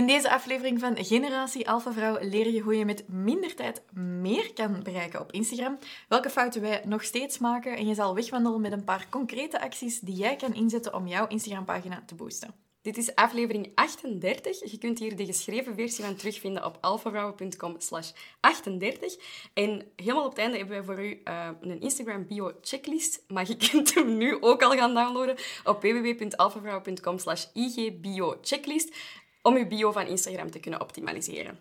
In deze aflevering van Generatie Alpha Vrouw leer je hoe je met minder tijd meer kan bereiken op Instagram, welke fouten wij nog steeds maken en je zal wegwandelen met een paar concrete acties die jij kan inzetten om jouw Instagram-pagina te boosten. Dit is aflevering 38. Je kunt hier de geschreven versie van terugvinden op alphavrouwen.com slash 38. En helemaal op het einde hebben wij voor u uh, een Instagram bio checklist. Maar je kunt hem nu ook al gaan downloaden op www.alphavrouwen.com slash igbio checklist om uw bio van Instagram te kunnen optimaliseren.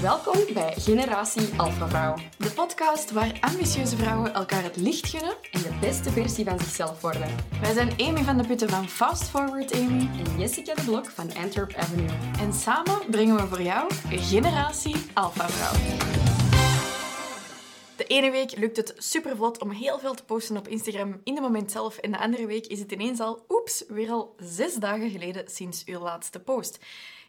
Welkom bij Generatie Alpha Vrouw. De podcast waar ambitieuze vrouwen elkaar het licht gunnen en de beste versie van zichzelf worden. Wij zijn Amy van de Putten van Fast Forward Amy en Jessica de Blok van Antwerp Avenue. En samen brengen we voor jou Generatie Alpha Vrouw. De ene week lukt het super vlot om heel veel te posten op Instagram in de moment zelf. En de andere week is het ineens al, oeps, weer al zes dagen geleden sinds uw laatste post.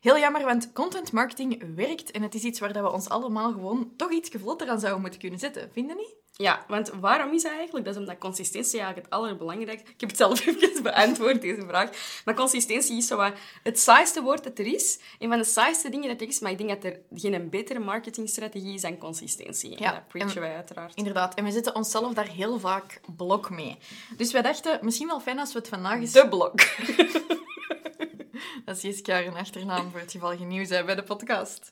Heel jammer, want content marketing werkt en het is iets waar we ons allemaal gewoon toch iets vlotter aan zouden moeten kunnen zetten. Vinden niet? Ja, want waarom is dat eigenlijk? Dat is omdat consistentie eigenlijk het allerbelangrijkste... Ik heb het zelf even beantwoord, deze vraag. Maar consistentie is zo wat het saaiste woord dat er is. Een van de saaiste dingen dat er is. Maar ik denk dat er geen betere marketingstrategie is dan consistentie. Ja, dat preachen wij uiteraard. Inderdaad. En we zetten onszelf daar heel vaak blok mee. Dus wij dachten, misschien wel fijn als we het vandaag eens... De blok. Dat is Jessica een achternaam voor het geval je nieuws hebt bij de podcast.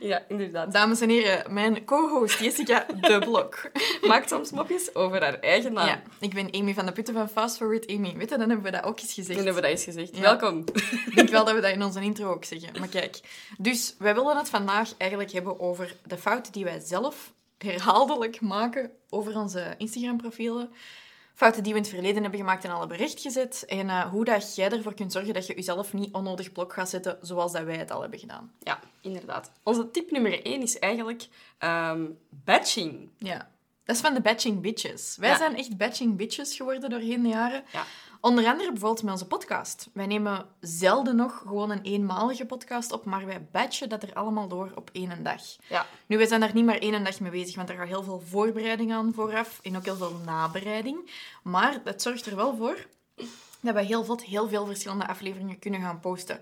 Ja, inderdaad. Dames en heren, mijn co-host Jessica de Blok maakt soms mopjes over haar eigen naam. Ja, ik ben Amy van de Putten van Fast Forward Amy. Weet je, dan hebben we dat ook eens gezegd. Dan hebben we dat eens gezegd. Welkom. Ik denk wel dat we dat in onze intro ook zeggen. Maar kijk, dus wij willen het vandaag eigenlijk hebben over de fouten die wij zelf herhaaldelijk maken over onze Instagram-profielen fouten die we in het verleden hebben gemaakt in alle bericht gezet. En uh, hoe dat jij ervoor kunt zorgen dat je jezelf niet onnodig blok gaat zetten, zoals dat wij het al hebben gedaan. Ja, inderdaad. Onze tip nummer één is eigenlijk um, batching. Ja, dat is van de batching bitches. Wij zijn echt batching bitches geworden doorheen de jaren. Ja. Onder andere bijvoorbeeld met onze podcast. Wij nemen zelden nog gewoon een eenmalige podcast op, maar wij batchen dat er allemaal door op één dag. Ja. Nu, wij zijn daar niet maar één dag mee bezig, want er gaat heel veel voorbereiding aan vooraf en ook heel veel nabereiding. Maar dat zorgt er wel voor dat wij heel heel veel verschillende afleveringen kunnen gaan posten.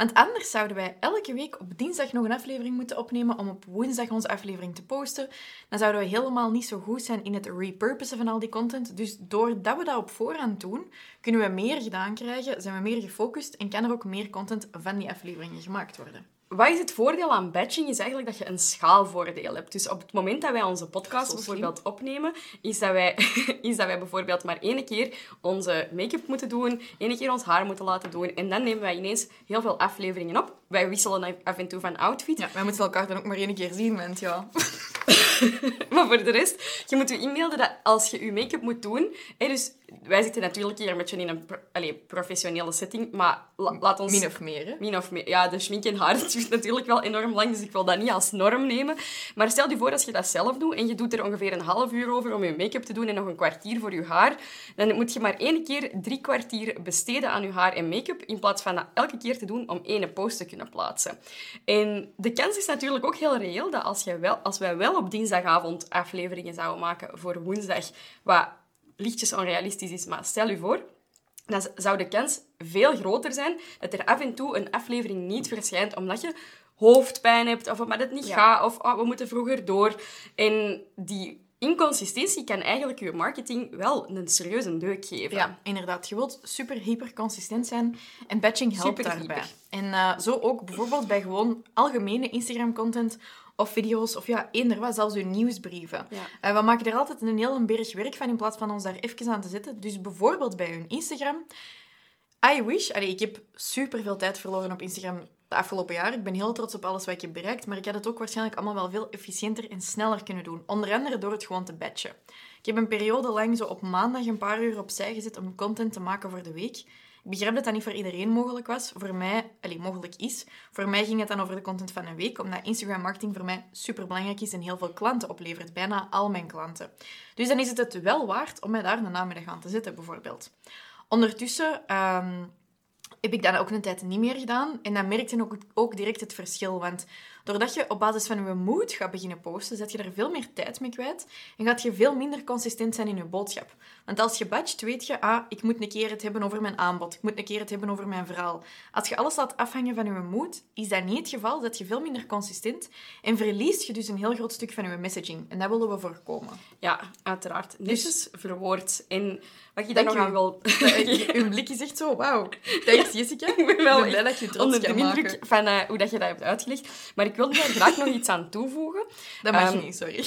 Want anders zouden wij elke week op dinsdag nog een aflevering moeten opnemen om op woensdag onze aflevering te posten. Dan zouden we helemaal niet zo goed zijn in het repurposen van al die content. Dus doordat we dat op voorhand doen, kunnen we meer gedaan krijgen, zijn we meer gefocust en kan er ook meer content van die afleveringen gemaakt worden. Wat is het voordeel aan batching? Is eigenlijk dat je een schaalvoordeel hebt. Dus op het moment dat wij onze podcast bijvoorbeeld opnemen, is dat, wij, is dat wij bijvoorbeeld maar één keer onze make-up moeten doen, één keer ons haar moeten laten doen. En dan nemen wij ineens heel veel afleveringen op. Wij wisselen af en toe van outfit. Ja, wij moeten elkaar dan ook maar één keer zien, want ja... maar voor de rest, je moet je inbeelden dat als je je make-up moet doen... Hè, dus wij zitten natuurlijk hier een beetje in een allez, professionele setting, maar laat ons... Min of meer, hè? Min of meer. Ja, de schmink en haar duurt natuurlijk wel enorm lang, dus ik wil dat niet als norm nemen. Maar stel je voor als je dat zelf doet en je doet er ongeveer een half uur over om je make-up te doen en nog een kwartier voor je haar, dan moet je maar één keer drie kwartier besteden aan je haar en make-up, in plaats van dat elke keer te doen om één post te kunnen plaatsen. En de kans is natuurlijk ook heel reëel dat als, je wel, als wij wel op dinsdagavond afleveringen zouden maken voor woensdag, wat lichtjes onrealistisch is, maar stel je voor, dan zou de kans veel groter zijn dat er af en toe een aflevering niet verschijnt omdat je hoofdpijn hebt of omdat het niet gaat of oh, we moeten vroeger door. En die inconsistentie kan eigenlijk je marketing wel een serieuze deuk geven. Ja, inderdaad. Je wilt super hyper consistent zijn en batching helpt super daarbij. Hyper. En uh, zo ook bijvoorbeeld bij gewoon algemene Instagram-content of video's, of ja, eender wat, zelfs uw nieuwsbrieven. Ja. Uh, we maken er altijd een heel berg werk van in plaats van ons daar even aan te zetten. Dus bijvoorbeeld bij hun Instagram. I wish, allee, ik heb super veel tijd verloren op Instagram de afgelopen jaar. Ik ben heel trots op alles wat ik heb bereikt, maar ik had het ook waarschijnlijk allemaal wel veel efficiënter en sneller kunnen doen. Onder andere door het gewoon te batchen. Ik heb een periode lang zo op maandag een paar uur opzij gezet om content te maken voor de week. Ik begrijp dat dat niet voor iedereen mogelijk was. Voor mij, allez, mogelijk is. Voor mij ging het dan over de content van een week, omdat Instagram marketing voor mij super belangrijk is en heel veel klanten oplevert. Bijna al mijn klanten. Dus dan is het het wel waard om mij daar een namiddag aan te zetten, bijvoorbeeld. Ondertussen um, heb ik dan ook een tijd niet meer gedaan. En dan merkte ik ook, ook direct het verschil. Want doordat je op basis van je moed gaat beginnen posten, zet je er veel meer tijd mee kwijt. En gaat je veel minder consistent zijn in je boodschap. Want als je batcht, weet je, ah, ik moet een keer het hebben over mijn aanbod. Ik moet een keer het hebben over mijn verhaal. Als je alles laat afhangen van je moed, is dat niet het geval. Zet je veel minder consistent. En verliest je dus een heel groot stuk van je messaging. En dat willen we voorkomen. Ja, uiteraard. Dus verwoord. En wat je dan nog aan wil... Uw blik is echt zo, wauw. Thanks, Jessica. ik ben wel blij dat je trots onder de indruk van uh, hoe dat je dat hebt uitgelegd. Maar ik wil daar graag nog iets aan toevoegen. Dat mag um, niet, sorry.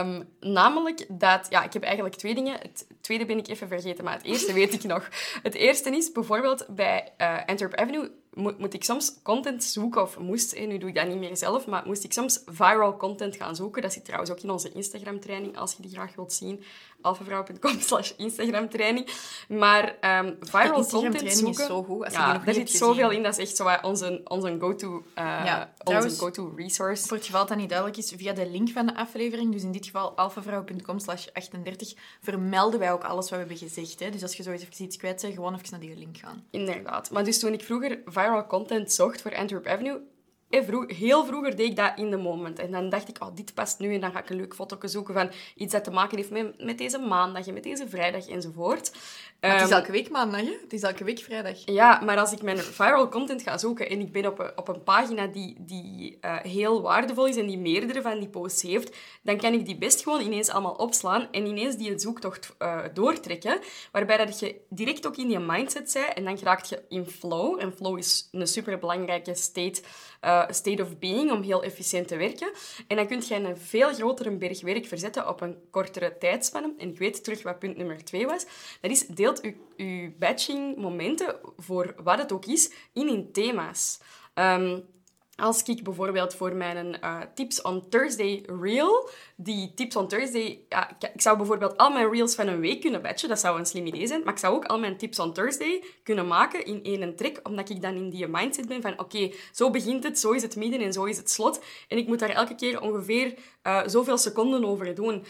Um, namelijk dat... Ja, ik heb eigenlijk twee dingen. Het tweede ben ik even vergeten, maar het eerste weet ik nog. Het eerste is bijvoorbeeld bij uh, Antwerp Avenue moet, moet ik soms content zoeken, of moest, en nu doe ik dat niet meer zelf, maar moest ik soms viral content gaan zoeken. Dat zit trouwens ook in onze Instagram-training, als je die graag wilt zien. alfavrouw.com slash Instagram-training. Maar um, viral Instagram content zoeken... is zo goed. Als ja, daar zit zoveel in. Dat is echt zo onze, onze go-to uh, ja, onze go resource. Voor het geval dat niet duidelijk is, via de link van de aflevering, dus in dit geval alfavrouw.com slash 38, vermelden wij ook alles wat we hebben gezegd. Hè? Dus als je zo even iets kwijt bent, gewoon even naar die link gaan. Inderdaad. Maar dus toen ik vroeger viral content zocht voor Antwerp Avenue, heel vroeger deed ik dat in de moment. En dan dacht ik, oh, dit past nu. En dan ga ik een leuk foto zoeken van iets dat te maken heeft met, met deze maandag en met deze vrijdag enzovoort. Maar het is ehm, elke week maandag, hè? Het is elke week vrijdag. Ja, maar als ik mijn viral content ga zoeken en ik ben op een, op een pagina die, die uh, heel waardevol is en die meerdere van die posts heeft, dan kan ik die best gewoon ineens allemaal opslaan en ineens die zoektocht uh, doortrekken. Waarbij dat je direct ook in je mindset bent en dan raakt je in flow. En flow is een superbelangrijke state uh, state of being om heel efficiënt te werken. En dan kun je een veel grotere berg werk verzetten op een kortere tijdspanne. En ik weet terug wat punt nummer twee was. Dat is, deelt je, batching momenten, voor wat het ook is, in in thema's. Um, als ik bijvoorbeeld voor mijn uh, Tips on Thursday reel, die Tips on Thursday, ja, ik zou bijvoorbeeld al mijn reels van een week kunnen batchen, dat zou een slim idee zijn, maar ik zou ook al mijn Tips on Thursday kunnen maken in één trek, omdat ik dan in die mindset ben van oké, zo begint het, zo is het midden en zo is het slot. En ik moet daar elke keer ongeveer uh, zoveel seconden over doen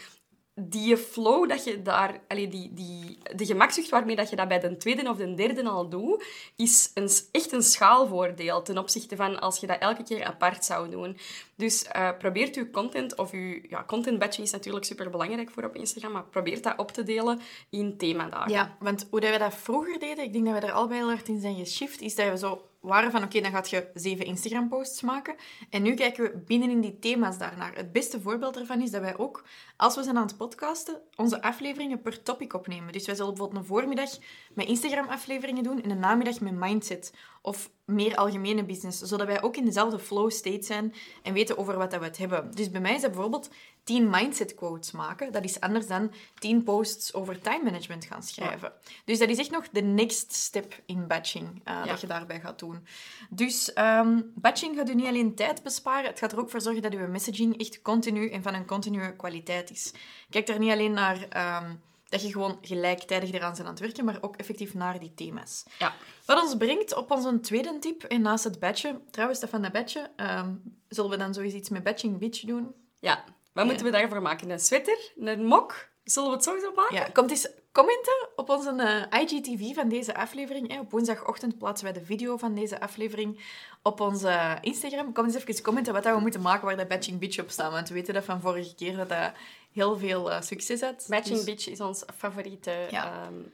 die flow dat je daar, allee, die, die, de gemakzucht waarmee dat je dat bij de tweede of de derde al doet, is een, echt een schaalvoordeel ten opzichte van als je dat elke keer apart zou doen. Dus uh, probeert uw content, of uw ja, content batching is natuurlijk super belangrijk voor op Instagram, maar probeer dat op te delen in themadagen. Ja, want hoe dat we dat vroeger deden, ik denk dat we er al bij hard in zijn geshift, is dat we zo waren van oké, dan gaat je zeven Instagram-posts maken. En nu kijken we binnenin die thema's daarnaar. Het beste voorbeeld daarvan is dat wij ook, als we zijn aan het podcasten, onze afleveringen per topic opnemen. Dus wij zullen bijvoorbeeld een voormiddag met Instagram-afleveringen doen en een namiddag met mindset of meer algemene business, zodat wij ook in dezelfde flow state zijn en weten over wat we het hebben. Dus bij mij is dat bijvoorbeeld 10 mindset quotes maken. Dat is anders dan 10 posts over time management gaan schrijven. Dus dat is echt nog de next step in batching uh, dat je daarbij gaat doen. Dus um, batching gaat u niet alleen tijd besparen, het gaat er ook voor zorgen dat uw messaging echt continu en van een continue kwaliteit is. Kijk er niet alleen naar... Um, dat je gewoon gelijktijdig eraan bent aan het werken, maar ook effectief naar die thema's. Ja. Wat ons brengt op onze tweede tip, en naast het badge, trouwens, van dat badge, um, zullen we dan sowieso iets met batching bitch doen? Ja. Wat moeten we daarvoor maken? Een sweater? Een mok? Zullen we het sowieso maken? Ja, komt eens commenten op onze uh, IGTV van deze aflevering. Op woensdagochtend plaatsen wij de video van deze aflevering op onze Instagram. Kom eens even commenten wat we moeten maken waar de Batching Bitch op staat. Want we weten dat van vorige keer dat dat heel veel uh, succes had. Batching dus... Bitch is ons favoriete ja. um,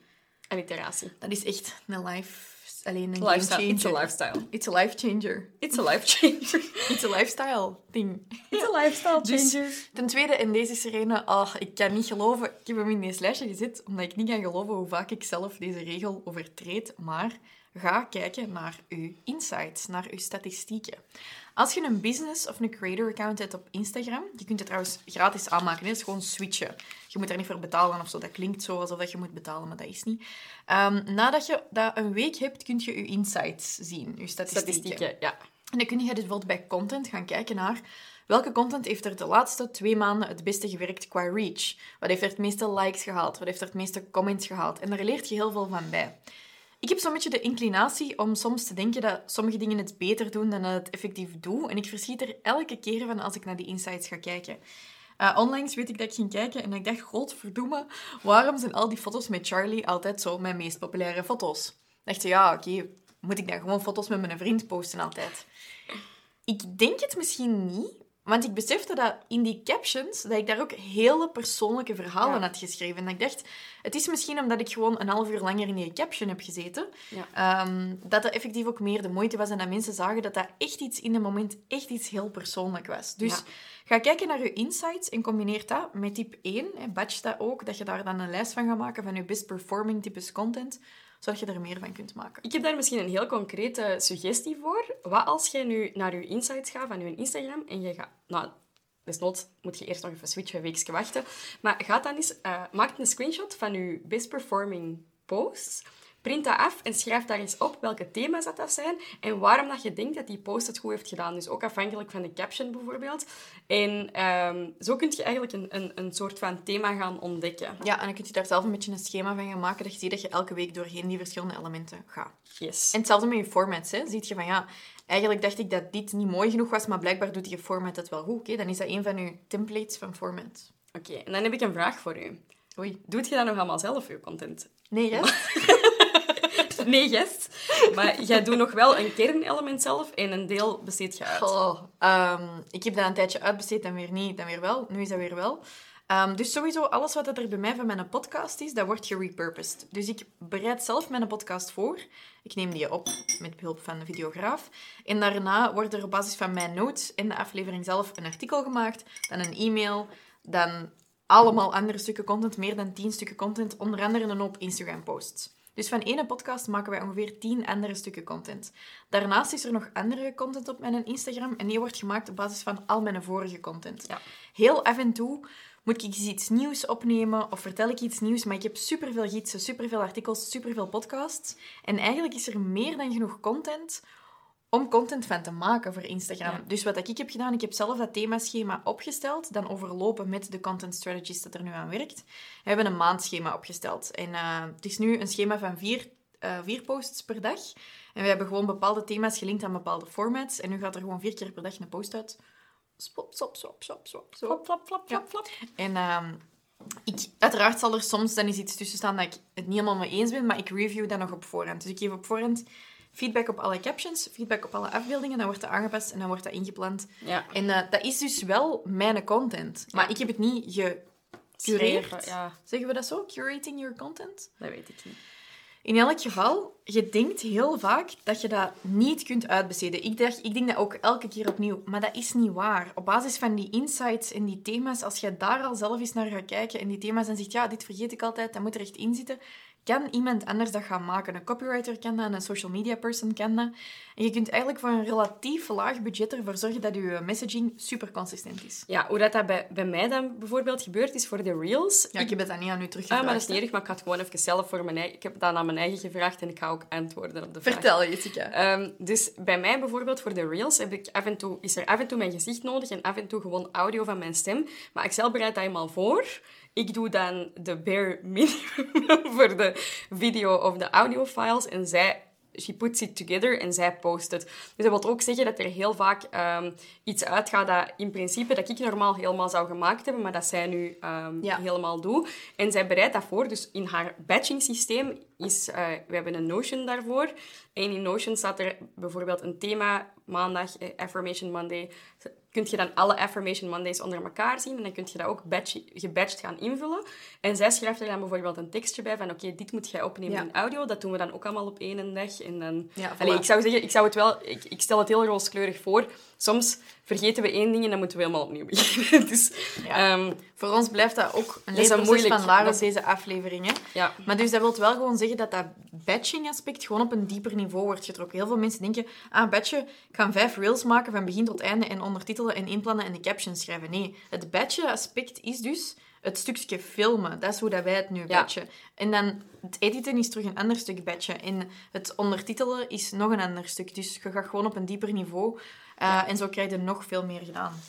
alliteratie. Dat is echt een live alleen een lifestyle. It's a lifestyle. It's a life changer. It's a life changer. It's a lifestyle thing. It's a lifestyle dus changer. Dus, ten tweede, in deze sirene, oh, ik kan niet geloven, ik heb hem in deze lijstje gezet, omdat ik niet kan geloven hoe vaak ik zelf deze regel overtreed, maar ga kijken naar uw insights, naar uw statistieken. Als je een business of een creator account hebt op Instagram, je kunt het trouwens gratis aanmaken, het is gewoon switchen. Je moet daar niet voor betalen of zo. Dat klinkt zo alsof je moet betalen, maar dat is niet. Um, nadat je dat een week hebt, kun je je insights zien, je statistieken. statistieken ja. En dan kun je dus bijvoorbeeld bij content gaan kijken naar welke content heeft er de laatste twee maanden het beste gewerkt qua reach. Wat heeft er het meeste likes gehaald? Wat heeft er het meeste comments gehaald? En daar leert je heel veel van bij. Ik heb zo'n beetje de inclinatie om soms te denken dat sommige dingen het beter doen dan dat het effectief doet. En ik verschiet er elke keer van als ik naar die insights ga kijken. Uh, onlangs weet ik dat ik ging kijken en ik dacht, godverdomme, waarom zijn al die foto's met Charlie altijd zo mijn meest populaire foto's? Ik dacht, ja, oké, moet ik dan gewoon foto's met mijn vriend posten altijd? Ik denk het misschien niet, want ik besefte dat in die captions, dat ik daar ook hele persoonlijke verhalen had geschreven. En ik dacht, het is misschien omdat ik gewoon een half uur langer in die caption heb gezeten, ehm, dat dat effectief ook meer de moeite was en dat mensen zagen dat dat echt iets in het moment, echt iets heel persoonlijk was. Dus ga kijken naar je insights en combineer dat met tip 1. Hè, batch dat ook, dat je daar dan een lijst van gaat maken van je best performing types content zodat je er meer van kunt maken. Ik heb daar misschien een heel concrete suggestie voor. Wat als jij nu naar je insights gaat van je Instagram en je gaat... Nou, desnoods moet je eerst nog even switchen, een weekje wachten. Maar ga dan eens... Uh, maak een screenshot van je best performing posts Print dat af en schrijf daar eens op welke thema's dat, dat zijn en waarom dat je denkt dat die post het goed heeft gedaan. Dus ook afhankelijk van de caption bijvoorbeeld. En um, zo kun je eigenlijk een, een, een soort van thema gaan ontdekken. Ja, en dan kun je daar zelf een beetje een schema van gaan maken, dat je ziet dat je elke week doorheen die verschillende elementen gaat. Yes. En hetzelfde met je formats. Hè. Ziet je van, ja, eigenlijk dacht ik dat dit niet mooi genoeg was, maar blijkbaar doet je format het wel goed. Oké, dan is dat een van je templates van format. Oké, en dan heb ik een vraag voor u. Oei. Doet je dat nog allemaal zelf, je content? Nee, ja. nee, yes. Maar jij doet nog wel een kernelement zelf en een deel besteed je uit. Oh, ik heb dat een tijdje uitbesteed en weer niet, dan weer wel. Nu is dat weer wel. Um, dus sowieso, alles wat er bij mij van mijn podcast is, dat wordt gerepurposed. Dus ik bereid zelf mijn podcast voor. Ik neem die op met behulp van de videograaf. En daarna wordt er op basis van mijn notes in de aflevering zelf een artikel gemaakt, dan een e-mail, dan allemaal andere stukken content, meer dan tien stukken content, onder andere een hoop Instagram-posts. Dus van ene podcast maken wij ongeveer 10 andere stukken content. Daarnaast is er nog andere content op mijn Instagram en die wordt gemaakt op basis van al mijn vorige content. Ja. Heel af en toe moet ik iets nieuws opnemen of vertel ik iets nieuws, maar ik heb superveel gidsen, superveel artikels, superveel podcasts. En eigenlijk is er meer dan genoeg content om content van te maken voor Instagram. Dus wat ik heb gedaan, ik heb zelf dat themaschema opgesteld, dan overlopen met de content strategist dat er nu aan werkt. We hebben een maandschema opgesteld. En uh, het is nu een schema van vier, uh, vier posts per dag. En we hebben gewoon bepaalde thema's gelinkt aan bepaalde formats. En nu gaat er gewoon vier keer per dag een post uit. Spop, stop, stop, stop, stop. Flap, flap, flap, flap, flap. En uh, ik, uiteraard zal er soms dan eens iets tussen staan dat ik het niet helemaal mee eens ben, maar ik review dat nog op voorhand. Dus ik geef op voorhand feedback op alle captions, feedback op alle afbeeldingen, dan wordt dat aangepast en dan wordt dat ingepland. Ja. En uh, dat is dus wel mijn content. Maar ik heb het niet gecureerd. Ja. Zeggen we dat zo? Curating your content? Dat weet ik niet. In elk geval, je denkt heel vaak dat je dat niet kunt uitbesteden. Ik, dacht, ik denk dat ook elke keer opnieuw. Maar dat is niet waar. Op basis van die insights en die thema's, als je daar al zelf eens naar gaat kijken en die thema's en zegt, ja, dit vergeet ik altijd, dat moet er echt in zitten, kan iemand anders dat gaan maken. Een copywriter kan dat, een social media person kan dat. En je kunt eigenlijk voor een relatief laag budget ervoor zorgen dat je messaging super consistent is. Ja, hoe dat, dat bij, bij mij dan bijvoorbeeld gebeurt, is voor de reels. Ja, ik heb het dan niet aan u teruggevraagd. Ah, maar dat is niet erg, maar ik had gewoon even zelf voor mijn eigen... Ik heb dat aan mijn eigen gevraagd en ik ga ook antwoorden op de vraag. Vertel, Jessica. Um, dus bij mij bijvoorbeeld voor de reels heb ik af en toe, is er af en toe mijn gezicht nodig en af en toe gewoon audio van mijn stem. Maar Excel bereidt dat helemaal voor. Ik doe dan de bare minimum voor de video of de audio files en zij she puts it together en zij post het. Dus dat wil ook zeggen dat er heel vaak um, iets uitgaat dat in principe dat ik normaal helemaal zou gemaakt hebben, maar dat zij nu um, Ja. helemaal doet. En zij bereidt dat voor. Dus in haar batching systeem is... Uh, we hebben een Notion daarvoor. En in Notion staat er bijvoorbeeld een thema maandag, eh, Affirmation Monday. Kun je dan alle Affirmation Mondays onder elkaar zien en dan kun je dat ook batch, gebatched gaan invullen. En zij schrijft er dan bijvoorbeeld een tekstje bij van oké, dit moet jij opnemen Ja. in audio. Dat doen we dan ook allemaal op één dag. En dan... Ja, voilà. Allee, ik zou zeggen, ik zou het wel... Ik, ik stel het heel rooskleurig voor. Soms vergeten we één ding en dan moeten we helemaal opnieuw beginnen. dus Ja. ehm, Voor ons blijft dat ook een leerproces moeilijk- van is- deze aflevering. Hè? ja. Maar dus dat wil wel gewoon zeggen dat dat batching-aspect gewoon op een dieper niveau wordt getrokken. Heel veel mensen denken, ah, batchen, ik ga vijf reels maken van begin tot einde en ondertitelen en inplannen en de captions schrijven. Nee, het batchen-aspect is dus het stukje filmen. Dat is hoe dat wij het nu batchen. En dan het editen is terug een ander stuk batchen. En het ondertitelen is nog een ander stuk. Dus je gaat gewoon op een dieper niveau. Uh, En zo krijg je nog veel meer gedaan.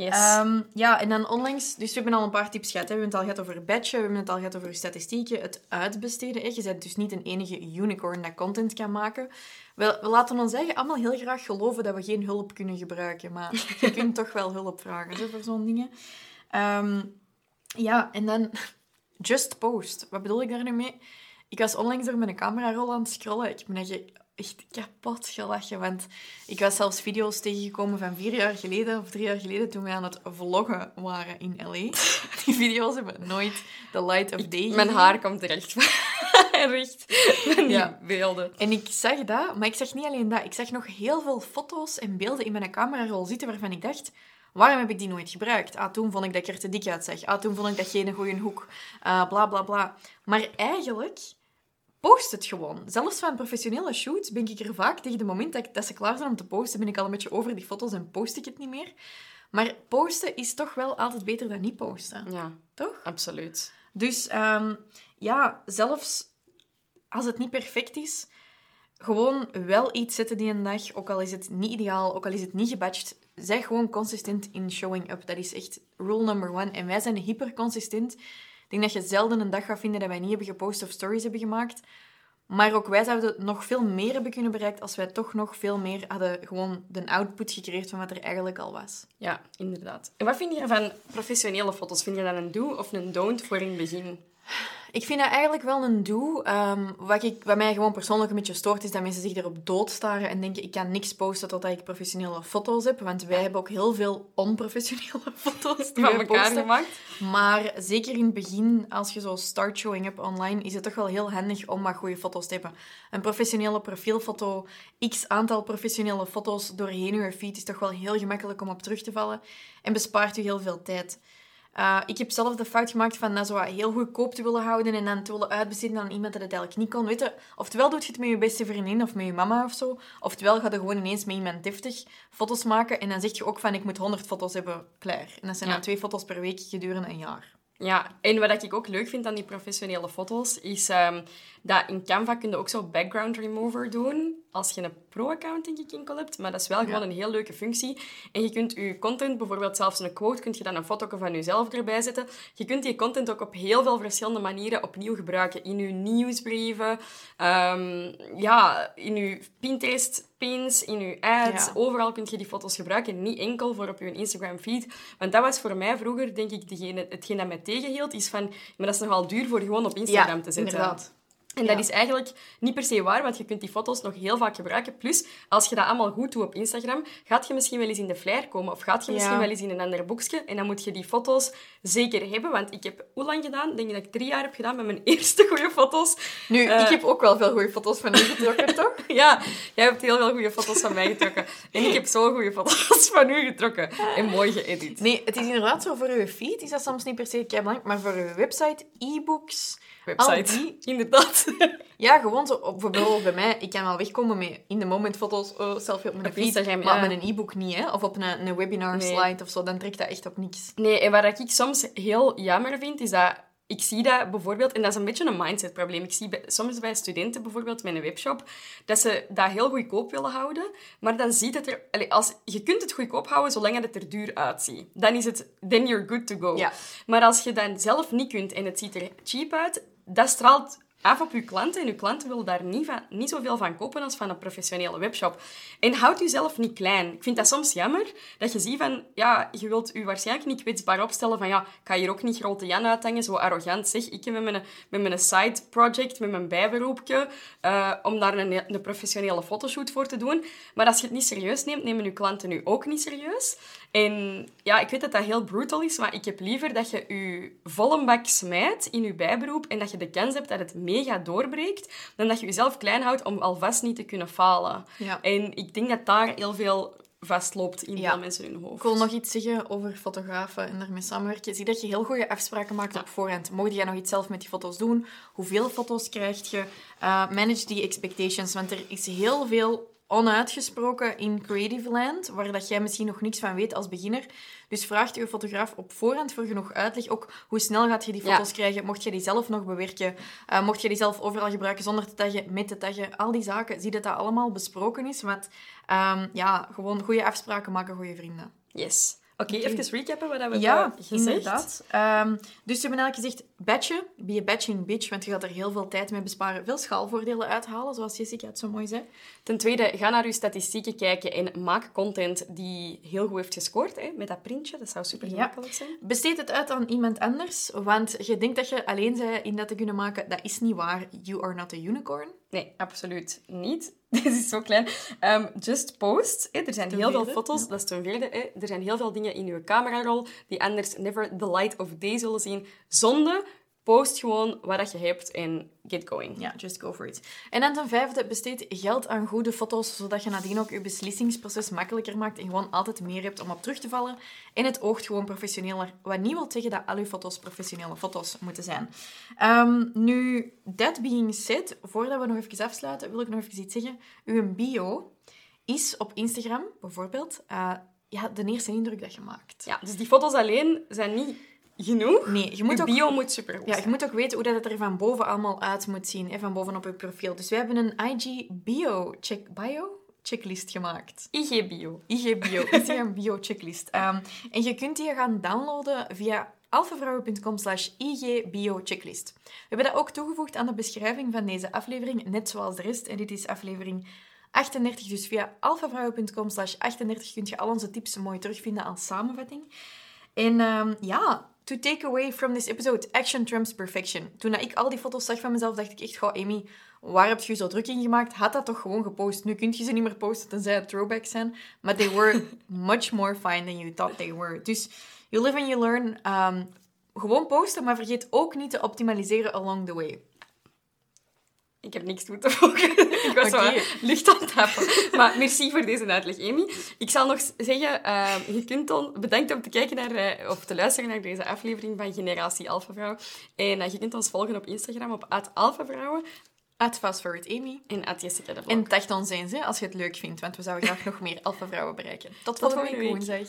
Yes. Ehm, ja, en dan onlangs... Dus we hebben al een paar tips gehad. Hè. We hebben het al gehad over batchen, we hebben het al gehad over statistieken, het uitbesteden. Hè. Je bent dus niet een enige unicorn dat content kan maken. We, we laten ons eigen allemaal heel graag geloven dat we geen hulp kunnen gebruiken. Maar je kunt toch wel hulp vragen voor zo'n dingen. Ehm, ja, en dan... Just post. Wat bedoel ik daar nu mee? Ik was onlangs door mijn camerarol aan het scrollen. Ik me echt- echt kapot gelachen. Want ik was zelfs video's tegengekomen van vier jaar geleden of drie jaar geleden toen we aan het vloggen waren in L.A. Die video's hebben nooit the light of day Mijn haar komt terecht recht van die ja. beelden. En ik zag dat, maar ik zag niet alleen dat. Ik zag nog heel veel foto's en beelden in mijn camerarol zitten waarvan ik dacht... Waarom heb ik die nooit gebruikt? Ah, toen vond ik dat ik er te dik uitzag. Ah, toen vond ik dat geen goede hoek. Uh, bla, bla, bla. Maar eigenlijk post het gewoon. Zelfs van professionele shoots ben ik er vaak tegen het moment dat, dat ze klaar zijn om te posten, ben ik al een beetje over die foto's en post ik het niet meer. Maar posten is toch wel altijd beter dan niet posten. Ja. Toch? Absoluut. Dus um, ja, zelfs als het niet perfect is, gewoon wel iets zetten die een dag. Ook al is het niet ideaal, ook al is het niet gebatcht. Zeg gewoon consistent in showing up. Dat is echt rule number one. En wij zijn hyper consistent. Denk dat je zelden een dag gaat vinden dat wij niet hebben gepost of stories hebben gemaakt. Maar ook wij zouden nog veel meer hebben kunnen bereiken als wij toch nog veel meer hadden gewoon de output gecreëerd van wat er eigenlijk al was. Ja, inderdaad. En wat vind je van professionele foto's? Vind je dat een do of een don't voor in het begin? Ik vind dat eigenlijk wel een doe. Um, wat, ik, wat mij gewoon persoonlijk een beetje stoort, is dat mensen zich erop doodstaren en denken, ik kan niks posten totdat ik professionele foto's heb. Want wij hebben ook heel veel onprofessionele foto's die van elkaar posten. gemaakt. Maar zeker in het begin, als je zo start showing up online, is het toch wel heel handig om wat goede foto's te hebben. Een professionele profielfoto, x aantal professionele foto's doorheen je feed is toch wel heel gemakkelijk om op terug te vallen. En bespaart u heel veel tijd. Uh, ik heb zelf de fout gemaakt van dat zo heel goedkoop te willen houden en dan te willen uitbesteden aan iemand dat het eigenlijk niet kon. Weet je, oftewel doe je het met je beste vriendin of met je mama of zo, oftewel ga je gewoon ineens met iemand deftig foto's maken en dan zeg je ook van ik moet 100 foto's hebben, klaar. En dat zijn dan twee foto's per week gedurende een jaar. Ja, en wat ik ook leuk vind aan die professionele foto's, is um, dat in Canva kun je ook zo background remover doen. Als je een pro-account, denk ik, enkel hebt. Maar dat is wel gewoon een heel leuke functie. En je kunt je content, bijvoorbeeld zelfs een quote, kun je dan een foto van jezelf erbij zetten. Je kunt die content ook op heel veel verschillende manieren opnieuw gebruiken. In je nieuwsbrieven, um, ja, in je Pinterest pins, in je ads. Overal kun je die foto's gebruiken. Niet enkel voor op je Instagram feed. Want dat was voor mij vroeger, denk ik, degene, hetgeen dat mij tegenhield, is van... Maar dat is nogal duur voor gewoon op Instagram te zetten. inderdaad. En dat is eigenlijk niet per se waar, want je kunt die foto's nog heel vaak gebruiken. Plus, als je dat allemaal goed doet op Instagram, gaat je misschien wel eens in de flyer komen. Of gaat je misschien wel eens in een ander boekje. En dan moet je die foto's zeker hebben. Want ik heb hoe lang gedaan? Ik denk dat ik drie jaar heb gedaan met mijn eerste goede foto's. Nu, ik eh, heb ook wel veel goede foto's van u getrokken, toch? ja, jij hebt heel veel goede foto's van mij getrokken. En ik heb zo goede foto's van u getrokken. En mooi geëdit. Nee, het is inderdaad zo voor uw feed. Is dat soms niet per se belangrijk. Maar voor uw website, e-books website. Die, inderdaad. ja, gewoon zo. Bijvoorbeeld bij mij, ik kan wel wegkomen met in de moment foto's, oh, selfie op mijn feed, maar met een e-book niet, hè. Of op een, een webinar slide of zo, dan trekt dat echt op niks. Nee, en wat ik soms heel jammer vind, is dat ik zie dat bijvoorbeeld, en dat is een beetje een mindset-probleem. Ik zie soms bij studenten bijvoorbeeld met een webshop dat ze dat heel goedkoop willen houden, maar dan ziet het er. Allez, als, je kunt het goedkoop houden zolang het er duur uitziet. Dan is het. Then you're good to go. Ja. Maar als je dan zelf niet kunt en het ziet er cheap uit, dat straalt af op uw klanten. En uw klanten willen daar niet, van, niet zoveel van kopen als van een professionele webshop. En houd jezelf niet klein. Ik vind dat soms jammer, dat je ziet van... Ja, je wilt u waarschijnlijk niet kwetsbaar opstellen van... Ja, ik ga hier ook niet grote Jan uithangen, zo arrogant. Zeg, ik heb met mijn, met mijn side project, met mijn bijberoepje, uh, om daar een, een professionele fotoshoot voor te doen. Maar als je het niet serieus neemt, nemen uw klanten nu ook niet serieus. En ja, ik weet dat dat heel brutal is, maar ik heb liever dat je je volle bak smijt in je bijberoep en dat je de kans hebt dat het mega doorbreekt, dan dat je jezelf klein houdt om alvast niet te kunnen falen. Ja. En ik denk dat daar heel veel vastloopt in veel mensen hun hoofd. Ik wil nog iets zeggen over fotografen en daarmee samenwerken. Zie dat je heel goede afspraken maakt op voorhand. Mocht jij nog iets zelf met die foto's doen? Hoeveel foto's krijg je? Uh, manage die expectations, want er is heel veel onuitgesproken in Creative Land, waar dat jij misschien nog niks van weet als beginner. Dus vraag je fotograaf op voorhand voor genoeg uitleg. Ook hoe snel gaat je die foto's krijgen? Mocht je die zelf nog bewerken? Uh, mocht je die zelf overal gebruiken zonder te taggen, met te taggen? Al die zaken, zie dat dat allemaal besproken is. Want um, ja, gewoon goede afspraken maken, goede vrienden. Yes. Oké, okay, even recappen wat we ja, hebben gezegd. inderdaad. Um, dus we hebben eigenlijk gezegd, batchen, be a batching bitch, want je gaat er heel veel tijd mee besparen. Veel schaalvoordelen uithalen, zoals Jessica het zo mooi zei. Ten tweede, ga naar je statistieken kijken en maak content die heel goed heeft gescoord. Hè, met dat printje, dat zou super gemakkelijk zijn. Besteed het uit aan iemand anders, want je denkt dat je alleen bent in dat te kunnen maken. Dat is niet waar. You are not a unicorn. Nee, absoluut niet. Dit is zo klein. Ehm, just post. Er zijn heel veel foto's. Dat is ten vierde. Er zijn heel veel dingen in uw camerarol die anders never the light of day zullen zien. Zonde Post gewoon wat je hebt en get going. Ja, just go for it. En dan ten vijfde, besteed geld aan goede foto's, zodat je nadien ook je beslissingsproces makkelijker maakt en gewoon altijd meer hebt om op terug te vallen. En het oogt gewoon professioneler. Wat niet wil zeggen dat al je foto's professionele foto's moeten zijn. Ehm, nu, that being said, voordat we nog even afsluiten, wil ik nog even iets zeggen. Uw bio is op Instagram, bijvoorbeeld, uh, ja, de eerste indruk dat je maakt. Ja, dus die foto's alleen zijn niet genoeg. Nee, je moet je ook, bio moet super Ja, je moet ook weten hoe dat het er van boven allemaal uit moet zien, hè, van boven op je profiel. Dus we hebben een IG bio check bio checklist gemaakt. IG bio. IG bio. Instagram bio checklist. Um, en je kunt die gaan downloaden via alfavrouwen.com slash checklist. We hebben dat ook toegevoegd aan de beschrijving van deze aflevering, net zoals de rest. En dit is aflevering 38, dus via alfavrouwen.com slash 38 kun je al onze tips mooi terugvinden als samenvatting. En um, ja, to take away from this episode, action trumps perfection. Toen ik al die foto's zag van mezelf, dacht ik echt, goh, Amy, waar heb je zo druk in gemaakt? Had dat toch gewoon gepost? Nu kun je ze niet meer posten tenzij het throwbacks zijn, maar they were much more fine than you thought they were. Dus you live and you learn. Um, gewoon posten, maar vergeet ook niet te optimaliseren along the way. Ik heb niks toe te voegen. ik was okay. wel lucht aan het happen. Maar merci voor deze uitleg, Amy. Ik zal nog zeggen, uh, je kunt dan, bedankt om te kijken naar, uh, of te luisteren naar deze aflevering van Generatie Alpha Vrouw. En uh, je kunt ons volgen op Instagram op @alphavrouwen. At Amy. En at Jessica de En tag ons eens hè, als je het leuk vindt, want we zouden graag nog meer Alpha Vrouwen bereiken. Tot, Tot volgende week woensdag.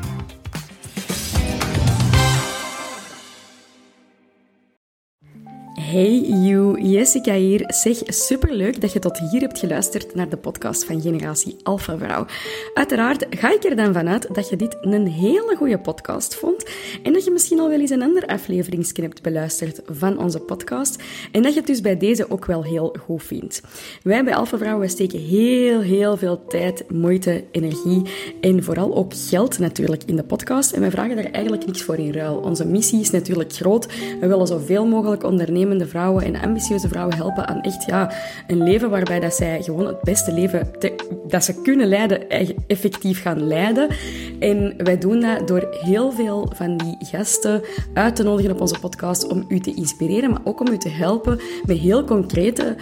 Hey you, Jessica hier. Zeg, superleuk dat je tot hier hebt geluisterd naar de podcast van Generatie Alpha Vrouw. Uiteraard ga ik er dan vanuit dat je dit een hele goede podcast vond en dat je misschien al wel eens een ander afleveringsje hebt beluisterd van onze podcast en dat je het dus bij deze ook wel heel goed vindt. Wij bij Alpha Vrouw steken heel, heel veel tijd, moeite, energie en vooral ook geld natuurlijk in de podcast en wij vragen daar eigenlijk niks voor in ruil. Onze missie is natuurlijk groot. We willen zoveel mogelijk ondernemen vrouwen en ambitieuze vrouwen helpen aan echt ja, een leven waarbij dat zij gewoon het beste leven dat ze kunnen leiden, effectief gaan leiden. En wij doen dat door heel veel van die gasten uit te nodigen op onze podcast om u te inspireren, maar ook om u te helpen met heel concrete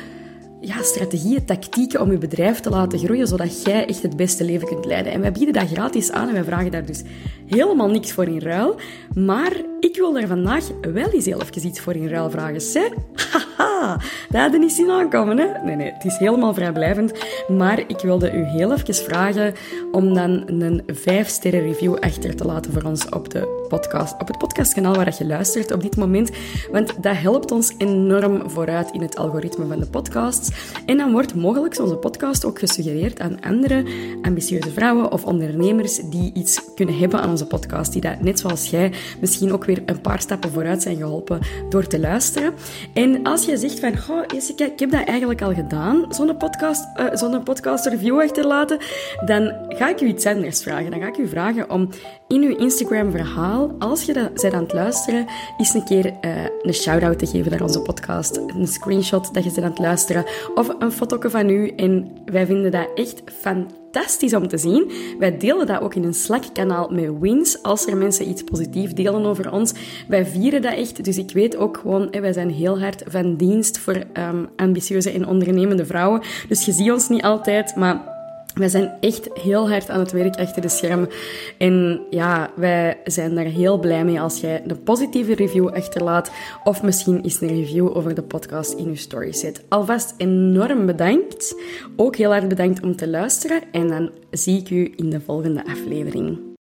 ja, strategieën, tactieken om je bedrijf te laten groeien, zodat jij echt het beste leven kunt leiden. En wij bieden dat gratis aan en wij vragen daar dus helemaal niks voor in ruil. Maar ik wil daar vandaag wel eens heel even iets voor in ruil vragen. Zeg, haha, dat had niet zien aankomen, hè? Nee, nee, het is helemaal vrijblijvend. Maar ik wilde u heel even vragen om dan een 5-sterren review achter te laten voor ons op, de podcast, op het podcastkanaal waar je luistert op dit moment. Want dat helpt ons enorm vooruit in het algoritme van de podcasts. En dan wordt mogelijk onze podcast ook gesuggereerd aan andere ambitieuze vrouwen of ondernemers die iets kunnen hebben aan onze podcast. Die dat, net zoals jij, misschien ook weer een paar stappen vooruit zijn geholpen door te luisteren. En als je zegt van, goh, Jessica, ik heb dat eigenlijk al gedaan, zo'n podcast, uh, zo'n podcast review achterlaten, dan ga ik u iets anders vragen. Dan ga ik u vragen om in uw Instagram verhaal, als je dat bent aan het luisteren, eens een keer uh, een shout-out te geven naar onze podcast. Een screenshot dat je bent aan het luisteren of een foto van u. En wij vinden dat echt fantastisch om te zien. Wij delen dat ook in een Slack-kanaal met wins, als er mensen iets positiefs delen over ons. Wij vieren dat echt, dus ik weet ook gewoon, wij zijn heel hard van dienst voor um, ambitieuze en ondernemende vrouwen. Dus je ziet ons niet altijd, maar wij zijn echt heel hard aan het werk achter de schermen. En ja, wij zijn daar heel blij mee als jij een positieve review achterlaat. Of misschien eens een review over de podcast in je story zet. Alvast enorm bedankt. Ook heel hard bedankt om te luisteren. En dan zie ik u in de volgende aflevering.